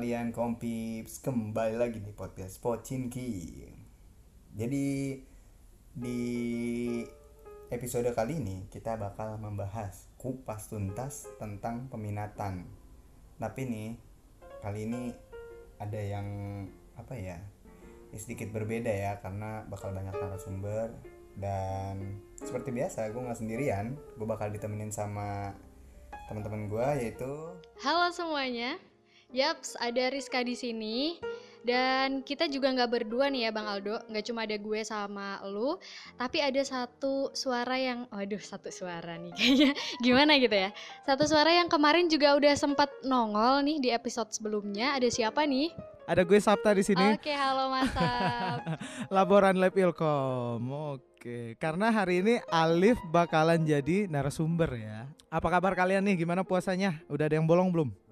kalian kompips? Kembali lagi di podcast Pocinki. Jadi di episode kali ini kita bakal membahas kupas tuntas tentang peminatan. Tapi nih kali ini ada yang apa ya sedikit berbeda ya karena bakal banyak narasumber dan seperti biasa gue nggak sendirian gue bakal ditemenin sama teman-teman gue yaitu Halo semuanya. Yaps, ada Rizka di sini. Dan kita juga nggak berdua nih ya Bang Aldo, nggak cuma ada gue sama lu, tapi ada satu suara yang, waduh satu suara nih kayaknya gimana gitu ya. Satu suara yang kemarin juga udah sempat nongol nih di episode sebelumnya. Ada siapa nih? Ada gue Sabta di sini, Oke, halo Mas laboran lab Ilkom. Oke, karena hari ini Alif bakalan jadi narasumber ya. Apa kabar kalian nih? Gimana puasanya? Udah ada yang bolong belum?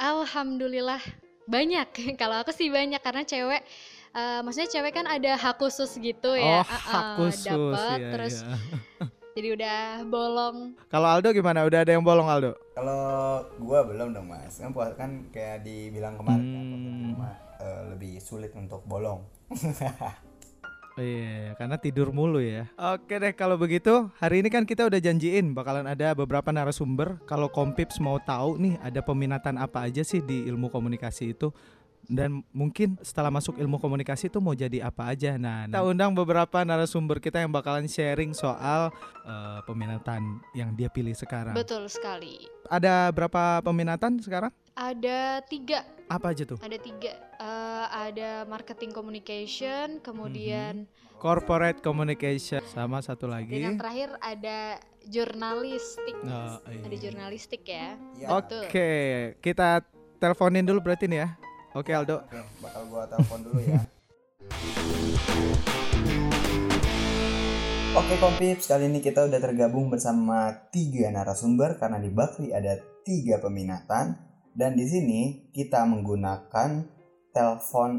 Alhamdulillah banyak. Kalau aku sih banyak karena cewek eh, maksudnya cewek kan ada hak khusus gitu ya. oh, hak Uh-uh, khusus dapet, ya. terus ya. jadi udah bolong. Kalau Aldo gimana? Udah ada yang bolong Aldo? kalau gue belum dong mas kan puasa kan kayak dibilang kemarin kan Hmm. rumah, eh, lebih sulit untuk bolong Iya, karena tidur mulu ya. Oke deh, kalau begitu hari ini kan kita udah janjiin bakalan ada beberapa narasumber. Kalau Kompips mau tahu nih ada peminatan apa aja sih di ilmu komunikasi itu dan mungkin setelah masuk ilmu komunikasi itu mau jadi apa aja. Nah, kita undang beberapa narasumber kita yang bakalan sharing soal eh, peminatan yang dia pilih sekarang. Betul sekali. Ada berapa peminatan sekarang? Ada tiga, Apa aja tuh? ada tiga. Eh, ada marketing communication, kemudian Corporate communication sama satu dan lagi. yang terakhir ada jurnalistik. Oh, iya. Ada jurnalistik ya. Betul. Oke, kita teleponin dulu berarti nih ya. Oke Aldo. oke bakal gue telepon dulu ya Oke kompips, kali ini kita udah tergabung bersama tiga narasumber karena di Bakri ada tiga peminatan dan di sini kita menggunakan telepon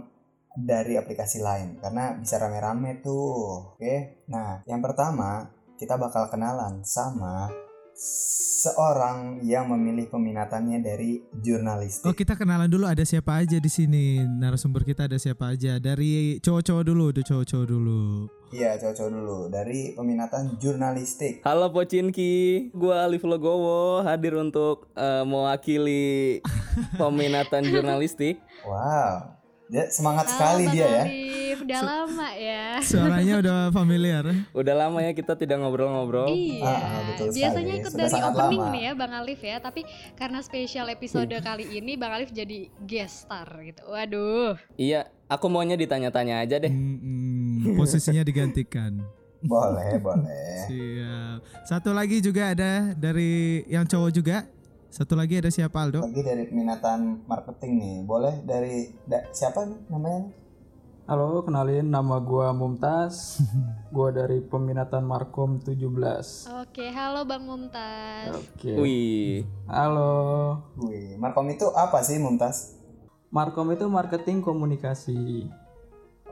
dari aplikasi lain karena bisa rame-rame tuh. Oke, nah yang pertama kita bakal kenalan sama seorang yang memilih peminatannya dari jurnalistik. Oh kita kenalan dulu ada siapa aja di sini narasumber kita ada siapa aja dari cowok-cowok dulu, dari cowok-cowok dulu. Iya, cowok-cowok dulu dari peminatan jurnalistik. Halo Pocinki, gua Alif Logowo hadir untuk eh, mewakili peminatan jurnalistik. Wow, dia semangat Halo, sekali Bang dia ya. Udah lama ya. Suaranya udah familiar. Udah lama ya kita tidak ngobrol-ngobrol. Iya, Ah, betul biasanya sekali. ikut Sudah dari opening lama. nih ya Bang Alif ya, tapi karena spesial episode kali ini Bang Alif jadi guest star gitu. Waduh. Iya, aku maunya ditanya-tanya aja deh. Mm-mm, posisinya digantikan. Boleh, boleh. Siap. Satu lagi juga ada dari yang cowok juga. Satu lagi ada siapa Aldo? Lagi dari peminatan marketing nih. Boleh dari da- siapa nih namanya? Halo, kenalin nama gua Mumtaz. gua dari peminatan Markom 17. Oke, halo Bang Mumtaz. Oke. Wih, Halo. Wih, Markom itu apa sih Mumtaz? Markom itu marketing komunikasi.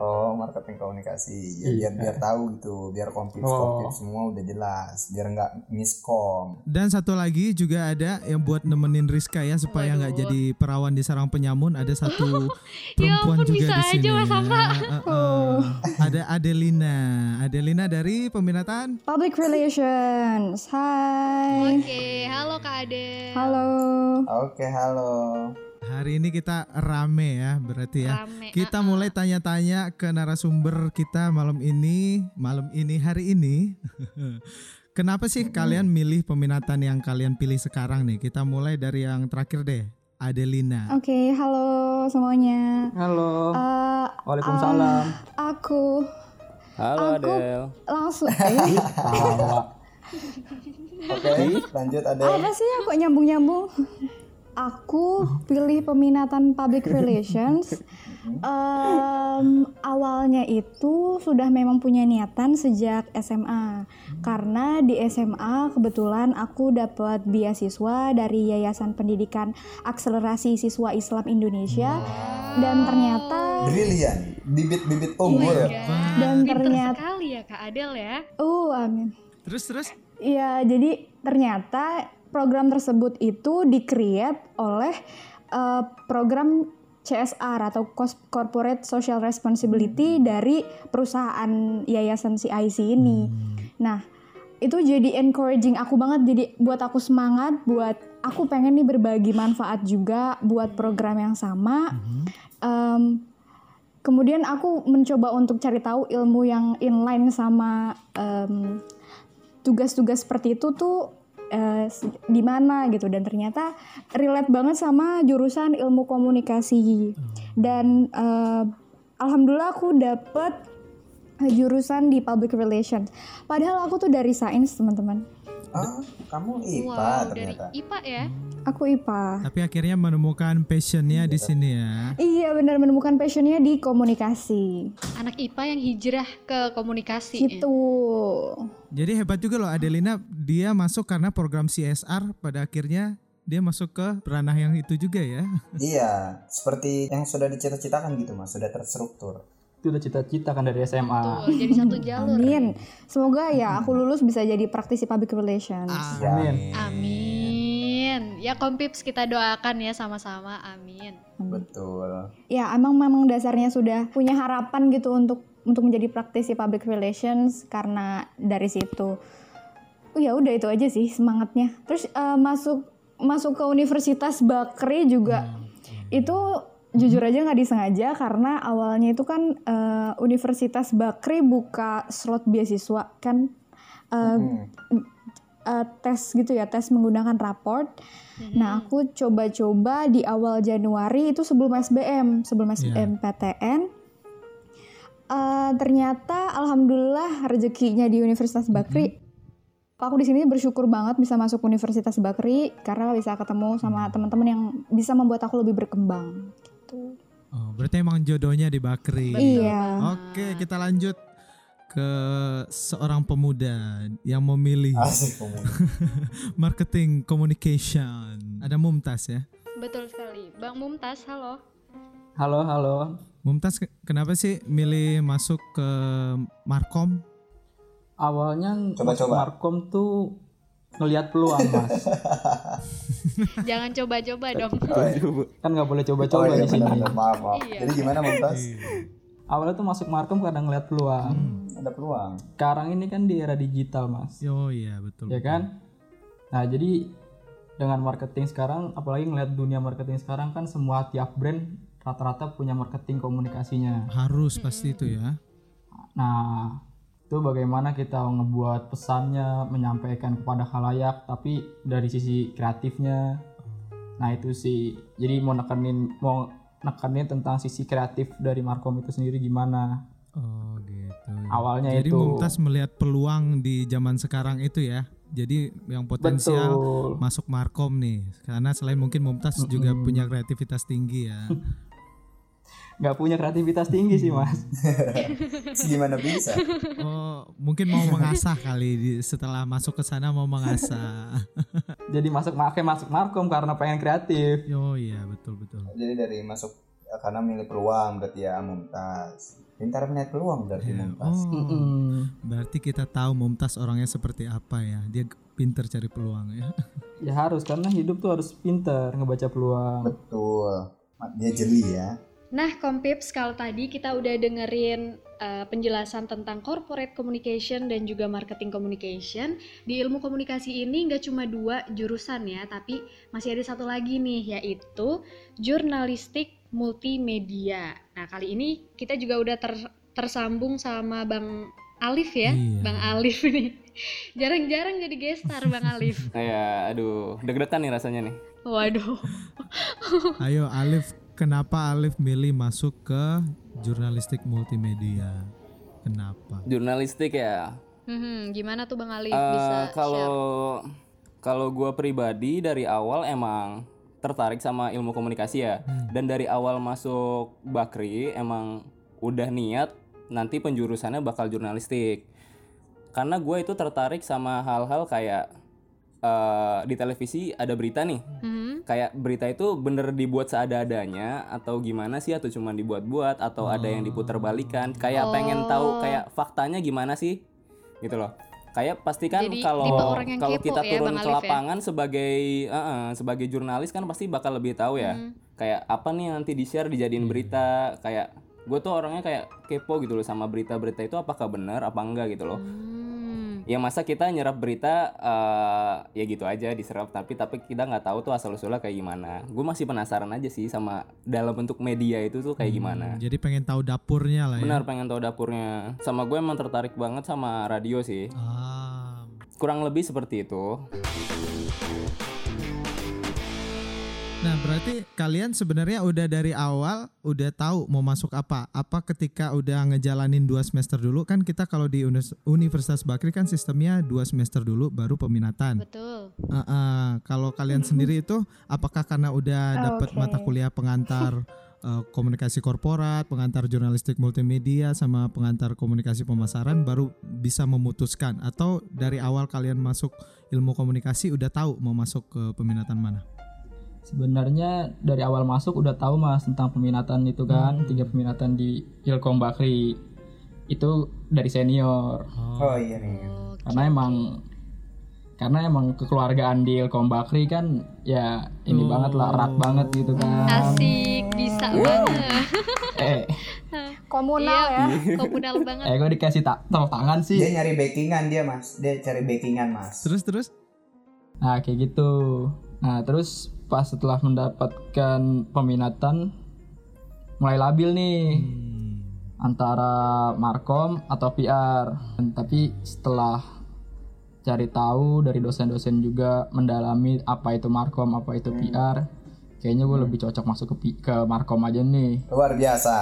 Oh, marketing komunikasi. Ya, biar Iya. biar tahu gitu, biar komplit Oh. semua udah jelas, biar nggak miskom. Dan satu lagi juga ada yang buat nemenin Rizka ya supaya nggak jadi perawan di sarang penyamun. Ada satu Ya perempuan ampun, juga bisa di aja, sini. Mas Hafsa. ya. Uh, uh. Ada Adelina. Adelina dari peminatan Public Relations. Hai. Oke, halo Kak Ade. Halo. Oke, halo. Hari ini kita rame ya berarti ya. Rame. Kita ah, ah. mulai tanya-tanya ke narasumber kita malam ini, malam ini hari ini. Kenapa sih kalian milih peminatan yang kalian pilih sekarang nih? Kita mulai dari yang terakhir deh, Adelina. Oke, halo semuanya. Halo. Eh, Waalaikumsalam. aku halo Aku- Adel. langsung eh. Oke, lanjut ada. apa sih kok nyambung-nyambung? Aku pilih peminatan public relations. Em, awalnya itu sudah memang punya niatan sejak SMA. Karena di SMA kebetulan aku dapat beasiswa dari Yayasan Pendidikan Akselerasi Siswa Islam Indonesia dan ternyata Brilian, bibit-bibit Oh unggul. God. Dan Pinter ternyata- sekali ya Kak Adel ya. oh amin. Terus terus Iya, jadi ternyata program tersebut itu di-create oleh eh, program CSR atau Corporate Social Responsibility dari perusahaan yayasan CIC ini. Nah, itu jadi encouraging aku banget jadi buat aku semangat buat aku pengen nih berbagi manfaat juga buat program yang sama. Em, kemudian aku mencoba untuk cari tahu ilmu yang inline sama em, tugas-tugas seperti itu tuh eh, s- di mana gitu. Dan ternyata relate banget sama jurusan ilmu komunikasi. Dan eh, alhamdulillah aku dapet jurusan di public relations. Padahal aku tuh dari sains teman-teman Ah, kamu IPA wow, dari ternyata. IPA ya. aku IPA Tapi akhirnya menemukan passionnya di sini ya. iya benar menemukan passionnya di komunikasi Anak IPA yang hijrah ke komunikasi. gitu Jadi hebat juga loh Adelina, dia masuk karena program CSR pada akhirnya dia masuk ke ranah yang itu juga ya. Iya, seperti yang sudah dicita-citakan gitu mas, sudah terstruktur. Itu udah cita-cita kan dari SMA. Betul, jadi satu jalur. amin semoga ya aku lulus bisa jadi praktisi public relations Amin. Amin. Ya Kompips kita doakan ya sama-sama. Amin. Betul. ya emang memang dasarnya sudah punya harapan gitu untuk untuk menjadi praktisi public relations karena dari situ Oh, ya udah itu aja sih semangatnya terus eh, masuk masuk ke Universitas Bakri juga itu jujur aja nggak disengaja karena awalnya itu kan eh, Universitas Bakri buka slot beasiswa kan eh, eh, tes gitu ya tes menggunakan raport Nah, aku coba-coba di awal Januari itu sebelum SBM, sebelum SBM PTN. Eh, ternyata alhamdulillah rezekinya di Universitas Bakri. Aku di sini bersyukur banget bisa masuk Universitas Bakri karena bisa ketemu sama teman-teman yang bisa membuat aku lebih berkembang. Gitu. Oh, berarti emang jodohnya di Bakri. Iya. Oke, kita lanjut ke seorang pemuda yang memilih Asik marketing communication. Ada Mumtaz ya. Betul sekali. Bang Mumtaz, halo. Halo, halo. Mumtaz ke- kenapa sih milih masuk ke Markom? Awalnya Coba-coba. masuk Markom tuh ngelihat peluang, Mas. Jangan coba-coba dong. kan nggak boleh Oh coba-coba iya di sini. benar, maaf, maaf. Iya. Jadi gimana Mumtaz? Awalnya tuh masuk Markom karena ngelihat peluang. Ada peluang. Sekarang ini kan di era digital, Mas. Oh iya betul. Ya kan? Nah, jadi dengan marketing sekarang, apalagi ngelihat dunia marketing sekarang kan semua tiap brand rata-rata punya marketing komunikasinya. Harus pasti itu ya. Nah, itu bagaimana kita ngebuat pesannya, menyampaikan kepada khalayak, tapi dari sisi kreatifnya. Nah, itu sih. Jadi mau nekenin mau nekenin tentang sisi kreatif dari Markom itu sendiri gimana. Oh gitu. Awalnya Jadi itu. Mumtaz melihat peluang di zaman sekarang itu ya. Jadi yang potensial Betul. masuk Markom nih. Karena selain mungkin Mumtaz juga punya kreativitas tinggi ya. Nggak punya kreativitas tinggi sih, Mas. Gimana bisa? Oh, mungkin mau mengasah kali di- setelah masuk ke sana mau mengasah. Jadi masuk makanya masuk Markom karena pengen kreatif. oh iya, betul betul. Jadi dari masuk eh, karena milih peluang berarti ya Mumtaz. Pintar melihat peluang berarti Mumtaz. Oh, Mm-mm. berarti kita tahu Mumtaz orangnya seperti apa ya. Dia pinter cari peluang ya. Ya harus karena hidup tuh harus pinter ngebaca peluang. Betul. Dia jeli ya. Nah, Kompips, kalau tadi kita udah dengerin uh, penjelasan tentang corporate communication dan juga marketing communication, di ilmu komunikasi ini nggak cuma dua jurusan ya, tapi masih ada satu lagi nih, yaitu jurnalistik multimedia. Nah, kali ini kita juga udah ter- tersambung sama Bang Alif ya, Iya. Bang Alif nih. Jarang-jarang jadi gestar Bang Alif. Ya, aduh, deg-degan nih rasanya nih. Waduh. Ayo Alif, kenapa Alif milih masuk ke jurnalistik multimedia? Kenapa? Jurnalistik ya. Hmm, gimana tuh Bang Alif Eh, bisa share? kalau kalau gue pribadi dari awal emang tertarik sama ilmu komunikasi ya dan dari awal masuk Bakri emang udah niat nanti penjurusannya bakal jurnalistik karena gue itu tertarik sama hal-hal kayak eh, di televisi ada berita nih Mhm. kayak berita itu bener dibuat seada-adanya atau gimana sih atau cuma dibuat-buat atau ada yang diputar balikan kayak pengen tahu kayak faktanya gimana sih gitu loh kayak pasti kan kalau kalau kita ya, turun Bang ke Alif ya? lapangan sebagai eh, eh, sebagai jurnalis kan pasti bakal lebih tahu ya Hmm. kayak apa nih yang nanti di share dijadiin berita kayak gue tuh orangnya kayak kepo gitu loh sama berita-berita itu apakah benar apa enggak gitu loh Hmm. Ya masa kita nyerap berita eh, ya gitu aja diserap. Tapi tapi kita nggak tahu tuh asal usulnya kayak gimana. Gue masih penasaran aja sih sama dalam bentuk media itu tuh kayak gimana. Jadi pengen tahu dapurnya lah ya. benar pengen tahu dapurnya. Sama gue emang tertarik banget sama radio sih. Ah. kurang lebih seperti itu Nah, berarti kalian sebenarnya udah dari awal udah tahu mau masuk apa? Apa ketika udah ngejalanin dua semester dulu kan kita kalau di Universitas Bakri kan sistemnya dua semester dulu baru peminatan. Betul. Ah, ah. kalau kalian sendiri itu apakah karena udah dapat Oke. mata kuliah pengantar eh, komunikasi korporat, pengantar jurnalistik multimedia sama pengantar komunikasi pemasaran baru bisa memutuskan atau dari awal kalian masuk ilmu komunikasi udah tahu mau masuk ke peminatan mana? Sebenarnya dari awal masuk udah tahu mas tentang peminatan itu kan tiga peminatan di Ilkom Bakri itu dari senior Oh iya nih. Karena emang karena emang kekeluargaan di Ilkom Bakri kan ya ini banget lah erat banget gitu kan Asik, bisa banget. eh Komunal Iya, ya. komunal banget. eh gue dikasih tak tangan sih Dia nyari backingan dia mas. Dia cari backingan mas. Terus terus? Nah kayak gitu. Nah terus pas setelah mendapatkan peminatan mulai labil nih antara markom atau PR. Dan, tapi setelah cari tahu dari dosen-dosen juga mendalami apa itu markom apa itu PR, kayaknya gue lebih cocok masuk ke ke markom aja nih. Luar biasa.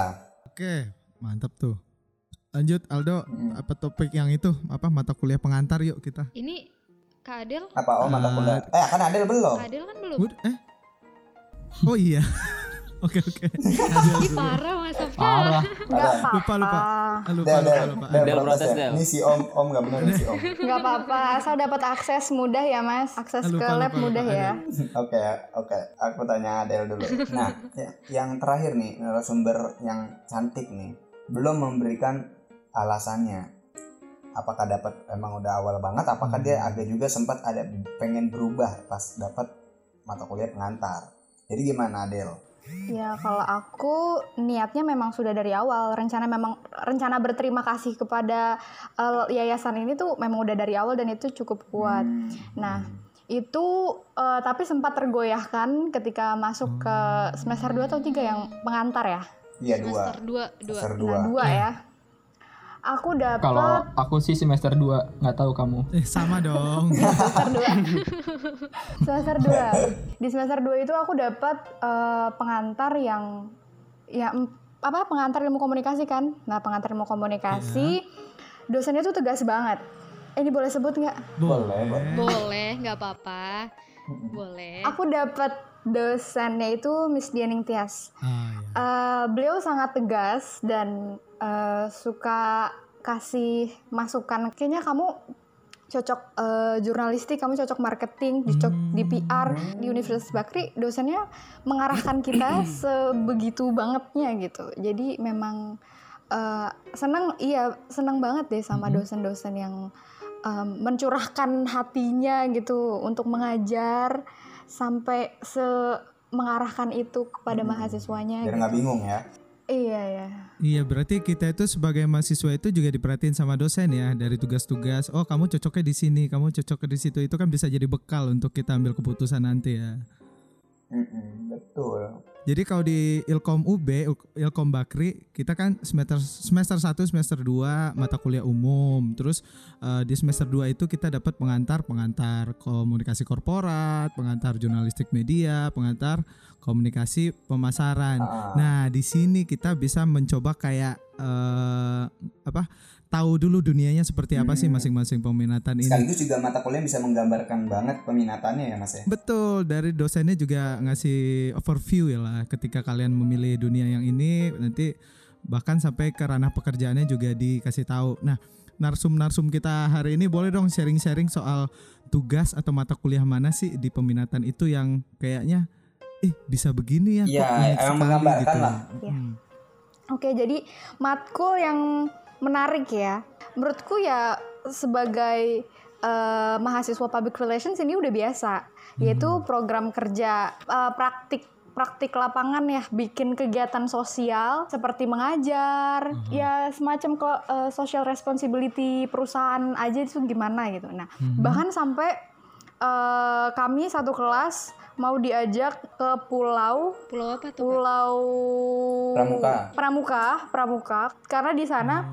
Oke, mantap tuh. Lanjut Aldo, apa topik yang itu? Apa mata kuliah pengantar yuk kita. Ini Kak Adel, Apa oh mata kuliah? Eh kan Adel belum. Kak Adel kan belum. Eh. Oh iya. Oke oke. Ih parah Mas Softa. Parah. Nggak Lupa lupa. apa-apa. Ah, Lupa lupa lupa. Del, Del, protes protes. Del. Ini si Om, Om nggak benar si Om. Nggak apa-apa, asal dapat akses mudah ya mas. Akses Ah, lupa, ke lab lupa, mudah lupa, ya. Oke, oke. Aku tanya Adel dulu. Nah, ya- yang terakhir nih narasumber yang cantik nih belum memberikan alasannya. Apakah dapat emang udah awal banget? Apakah dia agak juga sempat ada pengen berubah pas dapat mata kuliah pengantar? Jadi gimana Adel? Ya kalau aku niatnya memang sudah dari awal rencana memang rencana berterima kasih kepada eh, yayasan ini tuh memang udah dari awal dan itu cukup kuat. Nah itu eh, tapi sempat tergoyahkan ketika masuk ke semester 2 atau 3 yang pengantar ya. Iya dua. Semester 2, 2. Semester Nah dua. dua ya. Aku dapat Kalau aku sih semester 2 nggak tahu kamu. Eh sama dong. semester 2 semester 2 di semester 2 itu aku dapat eh, pengantar yang ya apa pengantar ilmu komunikasi kan nah pengantar ilmu komunikasi dosennya tuh tegas banget Eh, ini boleh sebut nggak Boleh, boleh. Boleh, nggak apa-apa. Boleh. aku dapat dosennya itu Miss Dianing Tias Ah, ya. Eh, beliau sangat tegas dan eh, suka kasih masukan. Kayaknya kamu cocok eh, jurnalistik kamu cocok marketing cocok di PR di Universitas Bakri. Dosennya mengarahkan kita sebegitu bangetnya gitu. Jadi memang eh, senang iya senang banget deh sama dosen-dosen yang em, mencurahkan hatinya gitu untuk mengajar sampai se mengarahkan itu kepada mahasiswanya Biar gitu. nggak bingung ya. Iya ya. Iya berarti kita itu sebagai mahasiswa itu juga diperhatiin sama dosen ya dari tugas-tugas. Oh kamu cocoknya di sini, kamu cocoknya di situ. Itu kan bisa jadi bekal untuk kita ambil keputusan nanti ya. Mm-mm, betul. Jadi kalau di Ilkom UB, Il- Ilkom Bakri, kita kan semester semester 1, semester 2 mata kuliah umum. Terus eh, di semester 2 itu kita dapat pengantar pengantar komunikasi korporat, pengantar jurnalistik media, pengantar komunikasi pemasaran. Ah. Nah, di sini kita bisa mencoba kayak eh, apa? Tahu dulu dunianya seperti apa sih Hmm. masing-masing peminatan ini. Sekaligus juga mata kuliah bisa menggambarkan banget peminatannya ya mas ya. Betul, dari dosennya juga ngasih overview ya lah ketika kalian memilih dunia yang ini nanti bahkan sampai ke ranah pekerjaannya juga dikasih tahu. Nah, narsum-narsum kita hari ini boleh dong sharing-sharing soal tugas atau mata kuliah mana sih di peminatan itu yang kayaknya eh bisa begini ya Iya, emang sekali menggambarkan gitu. lah. Iya. Hmm. Oke, jadi matkul yang menarik ya. Menurutku ya sebagai eh, mahasiswa public relations ini udah biasa, yaitu program kerja eh, praktik praktik lapangan ya, bikin kegiatan sosial seperti mengajar, ya semacam ke eh, social responsibility perusahaan aja itu gimana gitu. Nah, bahkan sampai eh, kami satu kelas mau diajak ke pulau Pulau apa tuh? Pulau Pramuka. Pramuka, Pramuka. Karena di sana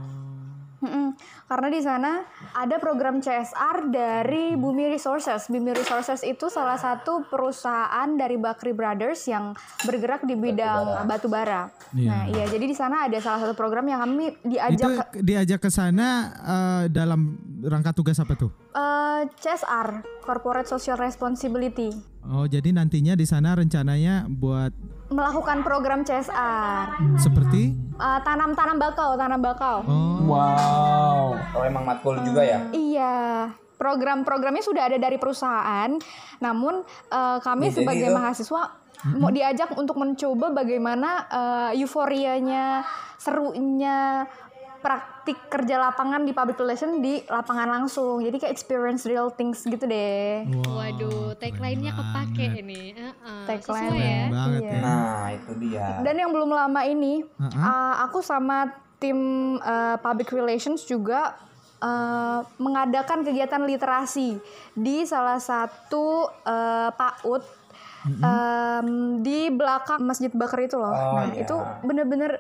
Mm-mm. Karena di sana ada program CSR dari Bumi Resources. Bumi Resources itu salah satu perusahaan dari Bakri Brothers yang bergerak di bidang batu bara. Iya. Nah, iya, jadi di sana ada salah satu program yang kami Itu diajak ke- diajak ke sana eh, dalam rangka tugas apa tuh? eh, CSR, Corporate Social Responsibility, Oh, jadi nantinya di sana rencananya buat melakukan program CSR. seperti Eh, tanam-tanam bakau, tanam bakau. oh Wow. Oh emang matkul juga ya? Iya, program-programnya sudah ada dari perusahaan. Namun eh, kami Ya, jadi sebagai itu- mahasiswa mau diajak untuk mencoba bagaimana eh, euforianya, serunya praktik kerja lapangan di public relation di lapangan langsung. Jadi kayak experience real things gitu deh. Waduh, tagline-nya kepake ini. Heeh, Tagline. Ya. banget Iya. ya. Nah itu dia. Dan yang belum lama ini, Uh-uh. uh, aku sama tim uh, public relations juga uh, mengadakan kegiatan literasi di salah satu uh, PAUD um, di belakang Masjid Bakar itu loh. Oh, nah iya. itu bener-bener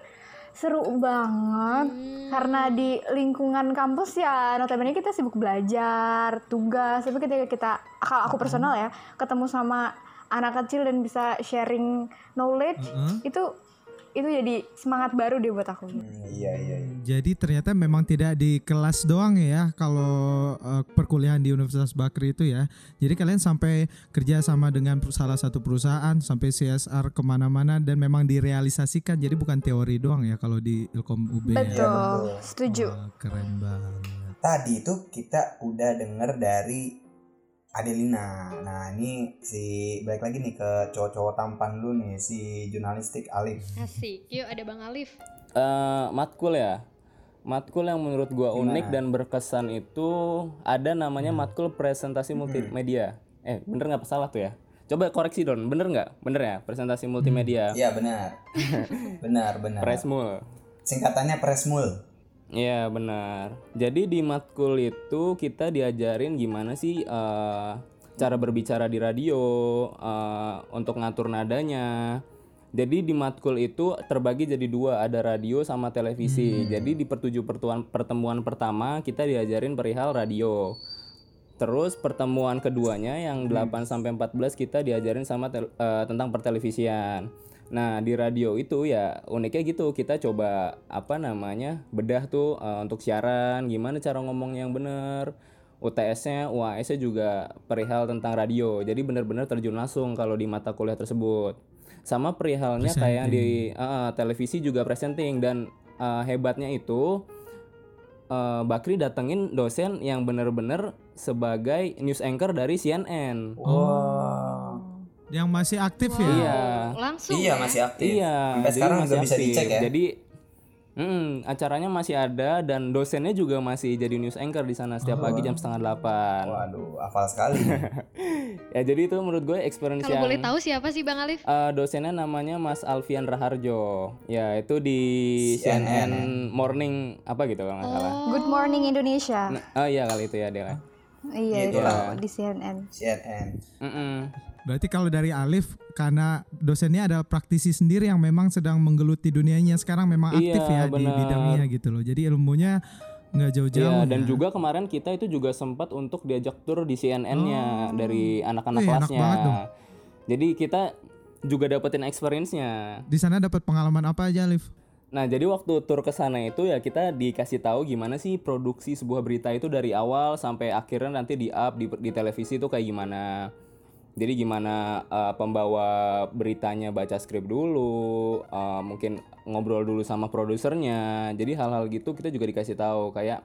seru banget. Karena di lingkungan kampus ya notabene kita sibuk belajar tugas. Tapi ketika kita kalau aku personal ya ketemu sama anak kecil dan bisa sharing knowledge itu itu jadi semangat baru deh buat aku Hmm, iya iya. iya. Jadi ternyata memang tidak di kelas doang ya kalau eh, perkuliahan di Universitas Bakri itu ya. Jadi kalian sampai kerja sama dengan salah satu perusahaan sampai CSR ke mana-mana dan memang direalisasikan. Jadi bukan teori doang ya kalau di Ilkom UB. ya. betul betul. setuju Wah, keren banget. Tadi itu kita udah denger dari Adelina. Nah ini si balik lagi nih ke cowok-cowok tampan dulu nih si jurnalistik Alif. Asik. Yuk ada Bang Alif. Eh, matkul ya matkul yang menurut gua unik Gimana? dan berkesan itu ada namanya matkul presentasi multimedia eh bener nggak salah tuh ya coba koreksi don bener nggak bener ya presentasi multimedia Iya benar. benar benar. presmul Singkatannya Presmul. Iya benar. Jadi di matkul itu kita diajarin gimana sih eh, cara berbicara di radio eh, untuk ngatur nadanya. Jadi di matkul itu terbagi jadi dua, ada radio sama televisi. Jadi di pertujuh pertemuan pertemuan pertama kita diajarin perihal radio. Terus pertemuan keduanya yang 8 sampai 14 kita diajarin sama tel- eh, tentang pertelevisian. Nah, di radio itu ya uniknya gitu, kita coba apa namanya? bedah tuh eh, untuk siaran, gimana cara ngomong yang bener. UTS-nya, UAS-nya juga perihal tentang radio. Jadi benar-benar terjun langsung kalau di mata kuliah tersebut. Sama perihalnya kayak di eh, televisi juga presenting dan eh, hebatnya itu eh, Bakri datengin dosen yang bener-bener sebagai news anchor dari CNN. Wow. Yang masih aktif ya? Iya. Langsung Iya ya. masih aktif. Iya. Sampai jadi sekarang masih bisa aktif. dicek ya. Jadi mm, acaranya masih ada dan dosennya juga masih jadi news anchor di sana setiap pagi jam setengah delapan. Waduh, hafal sekali. Ya jadi itu menurut gue experience Kalau yang boleh tahu siapa sih Bang Alif? Eh, dosennya namanya Mas Alfian Raharjo. Ya, itu di CNN, CNN, Morning apa gitu kalau nggak salah. Good Morning Indonesia Nah, oh iya kali itu ya Dela. iya itu Iya. di CNN CNN. Mm-mm. Berarti kalau dari Alif karena dosennya adalah praktisi sendiri yang memang sedang menggeluti dunianya sekarang memang aktif Iya, ya di benar. bidangnya gitu loh. Jadi ilmunya nggak jauh-jauh. Iya, dan ya. juga kemarin kita itu juga sempat untuk diajak tur di CNN-nya dari anak-anak enak kelasnya. banget dong. Jadi kita juga dapetin experience-nya. di sana dapat pengalaman apa aja Alif? Nah, jadi waktu tur ke sana itu ya kita dikasih tahu gimana sih produksi sebuah berita itu dari awal sampai akhirnya nanti di up di, di televisi itu kayak gimana. Jadi gimana eh, pembawa beritanya baca skrip dulu, eh, mungkin ngobrol dulu sama produsernya. Jadi hal-hal gitu kita juga dikasih tahu kayak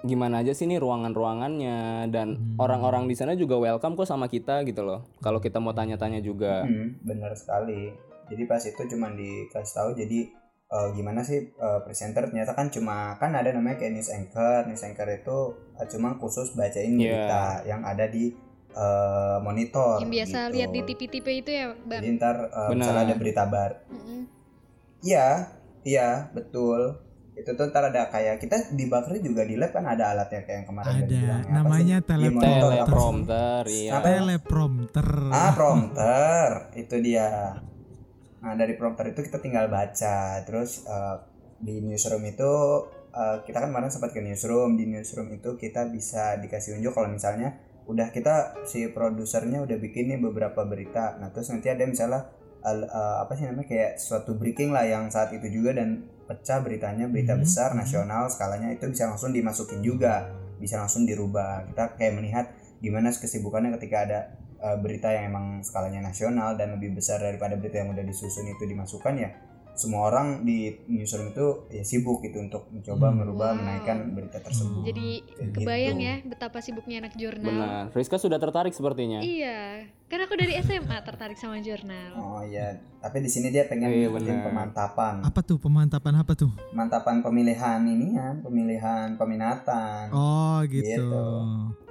gimana aja sih nih ruangan-ruangannya dan orang-orang di sana juga welcome kok sama kita gitu loh. Kalau kita mau tanya-tanya juga. Hmm, benar sekali. Jadi pas itu cuman dikasih tahu jadi eh, gimana sih eh, presenter ternyata kan cuma kan ada namanya kayak news anchor news anchor itu eh, cuma khusus bacain Iya. berita yang ada di eh, monitor Yang biasa gitu. lihat di TV-TV itu ya, Bang. jadi ntar Benar. misalnya ada berita bar iya iya betul itu tuh ntar ada kayak kita di Bakri juga di lab kan ada alatnya kayak yang kemarin Ada, udah bilang, namanya teleprompter. teleprompter iya Apa? teleprompter Ah, prompter. itu dia. Nah, dari prompter itu kita tinggal baca. Terus eh, di newsroom itu eh, kita kan kemarin sempat ke newsroom. Di newsroom itu kita bisa dikasih unjuk kalau misalnya udah kita si produsernya udah bikin nih beberapa berita. Nah, terus nanti ada misalnya al- eh, apa sih namanya kayak suatu breaking lah yang saat itu juga dan pecah beritanya berita Mhm, besar mhm. nasional skalanya itu bisa langsung dimasukin juga bisa langsung dirubah kita kayak melihat gimana kesibukannya ketika ada uh, berita yang emang skalanya nasional dan lebih besar daripada berita yang udah disusun itu dimasukkan ya semua orang di newsroom itu ya sibuk gitu untuk mencoba Hmm. merubah Wow. menaikkan berita tersebut. Jadi Kayak kebayang gitu. ya betapa sibuknya anak jurnal. benar Rizka sudah tertarik sepertinya Iya, kan aku dari SMA tertarik sama jurnal. Oh iya, tapi di sini dia pengen Iya, bikin pemantapan, apa tuh pemantapan apa tuh pemantapan pemilihan ini ya, pemilihan peminatan. oh gitu, Gitu.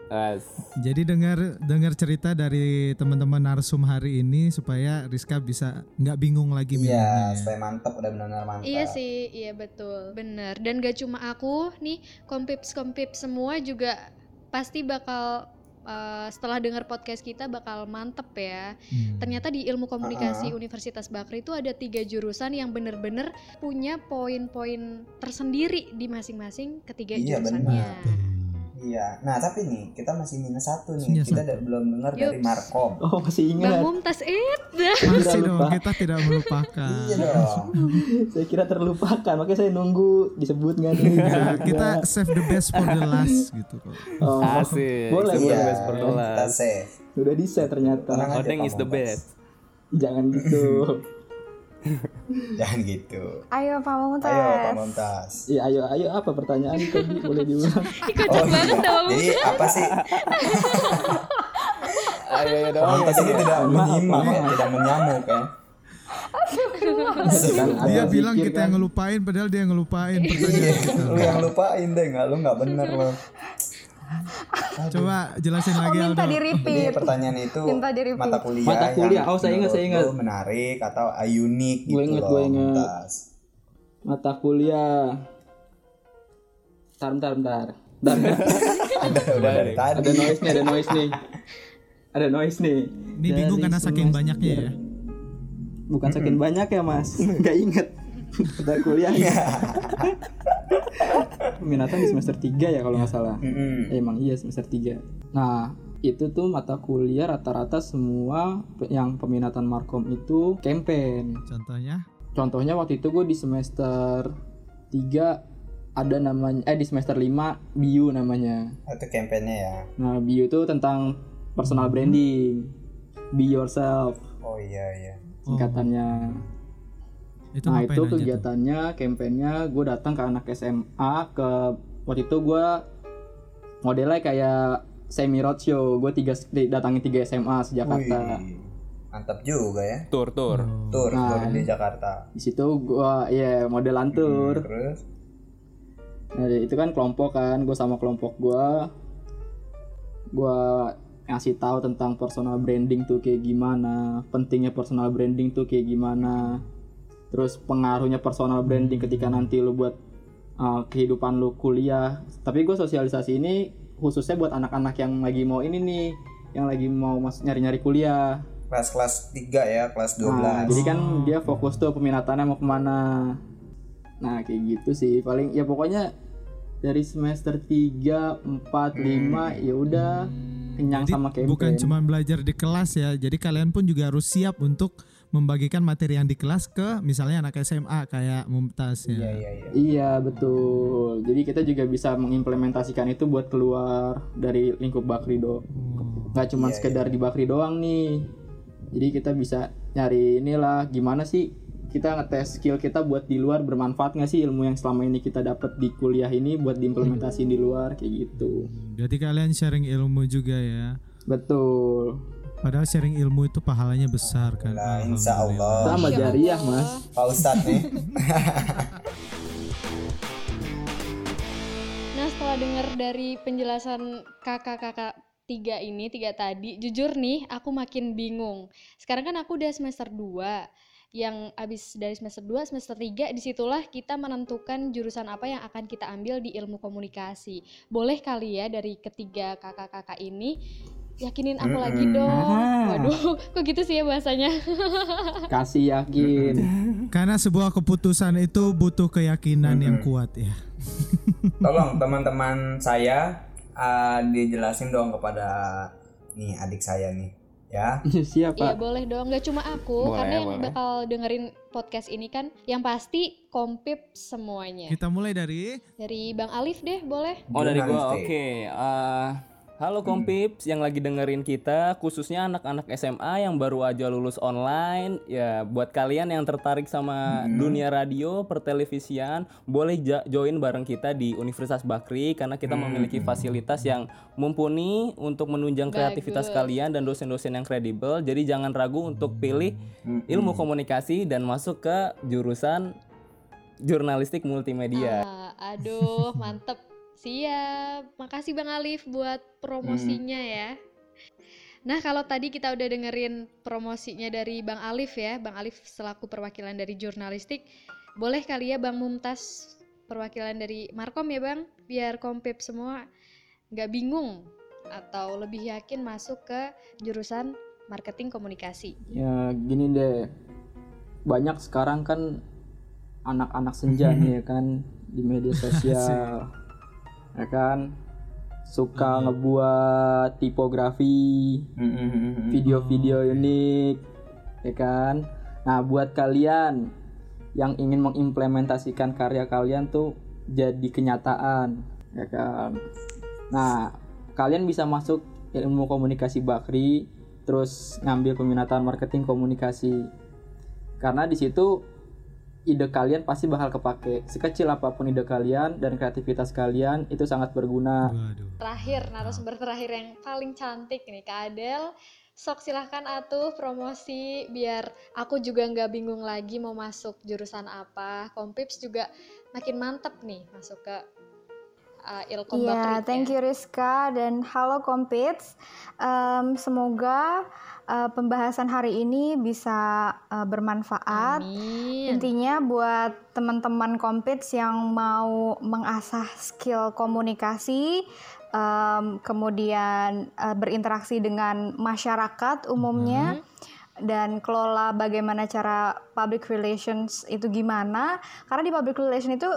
As. jadi dengar dengar cerita dari teman-teman narsum hari ini supaya Rizka bisa nggak bingung lagi Iya, ya. supaya mantap udah benar-benar mantap. Iya sih, iya betul, bener. Dan gak cuma aku nih, kompips kompips semua juga pasti bakal uh, setelah dengar podcast kita bakal mantep ya. Hmm. Ternyata di ilmu komunikasi Uh-uh. Universitas Bakri itu ada tiga jurusan yang bener-bener punya poin-poin tersendiri di masing-masing ketiga Iya, jurusannya. Iya. Nah, tapi nih kita masih minus satu nih. Minus kita satu. belum dengar dari. Markom. Oh masih Bang ingat. Mumtaz eh Masih dong, lupa. kita tidak melupakan. Iya dong. saya kira terlupakan, makanya saya nunggu disebut nggak nih. Enggak, kita save the best for the last gitu kok. Oh, Asik. Boleh, Iya, boleh. best for the kita last. save. Udah di set ternyata. Odeng is the Mumtaz. best. Jangan gitu. Jangan gitu. Ayo Pak Mumtaz. Ayo Pak Mumtaz. Ya ayo ayo apa pertanyaan tadi boleh diulang. Kocak banget dah Bang Oh, Jadi apa sih? Ayo ayo Pak dong. Mumtaz ini tidak menyimak ya, tidak menyamuk ya. Kan Dia bilang kita kan. yang ngelupain padahal dia yang ngelupain Iya, pertanyaan kita. lu yang lupain deh, nggak lu nggak bener lo. Coba jelasin Oh lagi minta Aldo. di Jadi pertanyaan itu Minta di repeat. mata kuliah, Mata kuliah. yang Oh, saya ingat, saya ingat. menarik atau unik gitu Gua ingat, loh. gua ingat. Mata kuliah. Bentar, bentar, bentar. Bentar. Ada udah dari tadi. ada noise nih, ada noise nih. Ada noise nih. Ini bingung Dari karena saking banyaknya ya. Bukan saking banyak ya mas, nggak inget. Mata kuliahnya. Peminatan di semester 3 ya kalau nggak salah. Mm-mm. Eh, Emang iya semester 3 Nah itu tuh mata kuliah rata-rata semua yang peminatan markom itu campaign Contohnya? Contohnya waktu itu gue di semester 3 ada namanya eh di semester 5 bio namanya. Itu kampanye ya. Nah, bio itu tentang personal branding. Be yourself Oh iya iya. singkatannya. Itu nah, itu kegiatannya, kampanyenya gue datang ke anak SMA ke waktu itu gue modelnya kayak semi roadshow. Gue tiga datangin tiga SMA sejakarta. Wih, mantap juga ya. Tur tur. Oh. Tur Nah. tur di Jakarta. Di situ gue ya modelan tour. Terus Nah, itu kan kelompok kan, gue sama kelompok gue, gue ngasih tahu tentang personal branding tuh kayak gimana, pentingnya personal branding tuh kayak gimana, terus pengaruhnya personal branding ketika nanti lu buat uh, kehidupan lu kuliah. Tapi gue sosialisasi ini khususnya buat anak-anak yang lagi mau ini nih, yang lagi mau mas nyari-nyari kuliah. kelas-kelas 3 ya, kelas 12. Nah, jadi kan dia fokus tuh peminatannya mau ke mana. Nah, kayak gitu sih. Paling ya pokoknya dari semester 3, 4, 5 ya udah kenyang Jadi sama campaign. bukan cuma belajar di kelas ya. Jadi kalian pun juga harus siap untuk membagikan materi yang di kelas ke misalnya anak SMA kayak Mumtaz ya. Iya iya iya. Iya, betul. Jadi kita juga bisa mengimplementasikan itu buat keluar dari lingkup Bakri do. Oh. Nggak cuma Iya, sekedar di Bakri doang nih. Jadi kita bisa nyari inilah gimana sih kita ngetes skill kita buat di luar bermanfaat nggak sih ilmu yang selama ini kita dapat di kuliah ini buat diimplementasiin di luar kayak gitu. Berarti kalian sharing ilmu juga ya. Betul. Padahal sharing ilmu itu pahalanya besar kan. Nah, insya Alhamdulillah. Allah. Sama jariah. Mas. Pak Ustadz nih. Nah setelah dengar dari penjelasan kakak-kakak tiga ini, tiga tadi, jujur nih aku makin bingung. Sekarang kan aku udah semester 2, yang abis dari semester 2, semester 3, di situlah kita menentukan jurusan apa yang akan kita ambil di ilmu komunikasi. Boleh kali ya dari ketiga kakak-kakak ini, yakinin aku lagi dong. Ah. Waduh, kok gitu sih ya bahasanya? Kasih yakin. Karena sebuah keputusan itu butuh keyakinan yang kuat ya. Tolong teman-teman saya ah, dijelasin dong kepada nih adik saya nih ya. Siap, Iya boleh dong, nggak cuma aku, Boleh, karena yang boleh. bakal dengerin podcast ini kan, yang pasti kompip semuanya. Kita mulai dari Dari Bang Alif deh, boleh? Oh dari gua, oke. Eh, halo kompips yang lagi dengerin kita, khususnya anak-anak SMA yang baru aja lulus online. Ya, buat kalian yang tertarik sama dunia radio, pertelevisian, boleh join bareng kita di Universitas Bakri karena kita memiliki fasilitas yang mumpuni untuk menunjang kreativitas Bagus. kalian dan dosen-dosen yang kredibel. Jadi jangan ragu untuk pilih ilmu komunikasi dan masuk ke jurusan jurnalistik multimedia. Ah, aduh, mantep. Siap. Makasih Bang Alif buat promosinya ya. Nah, kalau tadi kita udah dengerin promosinya dari Bang Alif ya, Bang Alif selaku perwakilan dari jurnalistik, boleh kali ya Bang Mumtaz perwakilan dari Markom ya Bang, biar kompip semua nggak bingung atau lebih yakin masuk ke jurusan marketing komunikasi. Ya gini deh. Banyak sekarang kan anak-anak senja nih ya kan di media sosial. Ya kan suka ngebuat tipografi, video-video unik, ya kan. Nah, buat kalian yang ingin mengimplementasikan karya kalian tuh jadi kenyataan, ya kan. Nah, kalian bisa masuk ilmu komunikasi Bakri, terus ngambil peminatan marketing komunikasi. Karena di situ ide kalian pasti bakal kepake. Sekecil apa pun ide kalian dan kreativitas kalian itu sangat berguna. Waduh. terakhir narasumber terakhir yang paling cantik nih Kak Adel sok silahkan atuh promosi biar aku juga nggak bingung lagi mau masuk jurusan apa Kompips juga makin mantep nih masuk ke uh, Ilkom Iya, Bakri thank ya. you Rizka dan halo Kompits. Em, semoga eh, pembahasan hari ini bisa eh, bermanfaat. Amin Intinya buat teman-teman Kompits yang mau mengasah skill komunikasi, em, kemudian eh, berinteraksi dengan masyarakat umumnya, dan kelola bagaimana cara public relations itu gimana. Karena di public relation itu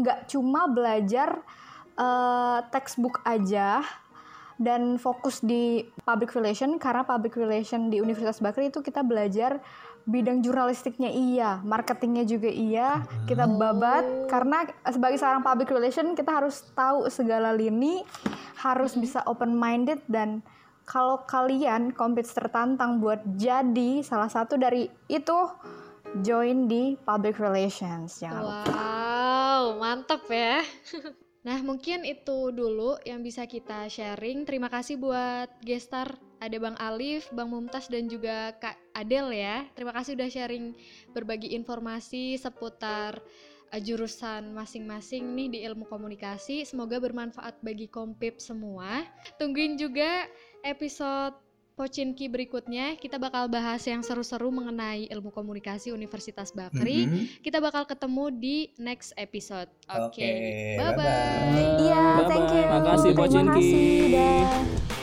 nggak cuma belajar eh, textbook aja dan fokus di public relation karena public relation di Universitas Bakri itu kita belajar bidang jurnalistiknya iya, marketingnya juga iya, kita babat karena sebagai seorang public relation kita harus tahu segala lini, harus bisa open minded dan kalau kalian kompets tertantang buat jadi salah satu dari itu join di public relations jangan lupa. Wow, mantep ya. Nah, mungkin itu dulu yang bisa kita sharing. Terima kasih buat gestar ada Bang Alif, Bang Mumtaz dan juga Kak Adel ya. Terima kasih udah sharing berbagi informasi seputar uh, jurusan masing-masing nih di ilmu komunikasi. Semoga bermanfaat bagi kompip semua. Tungguin juga episode Pocinki berikutnya kita bakal bahas yang seru-seru mengenai ilmu komunikasi Universitas Bakri. Mhm. Kita bakal ketemu di next episode. Oke. Oke, Bye bye-bye. bye. Iya, Bye-bye. thank you. Makasih, Terima Pocinki. kasih. Dah.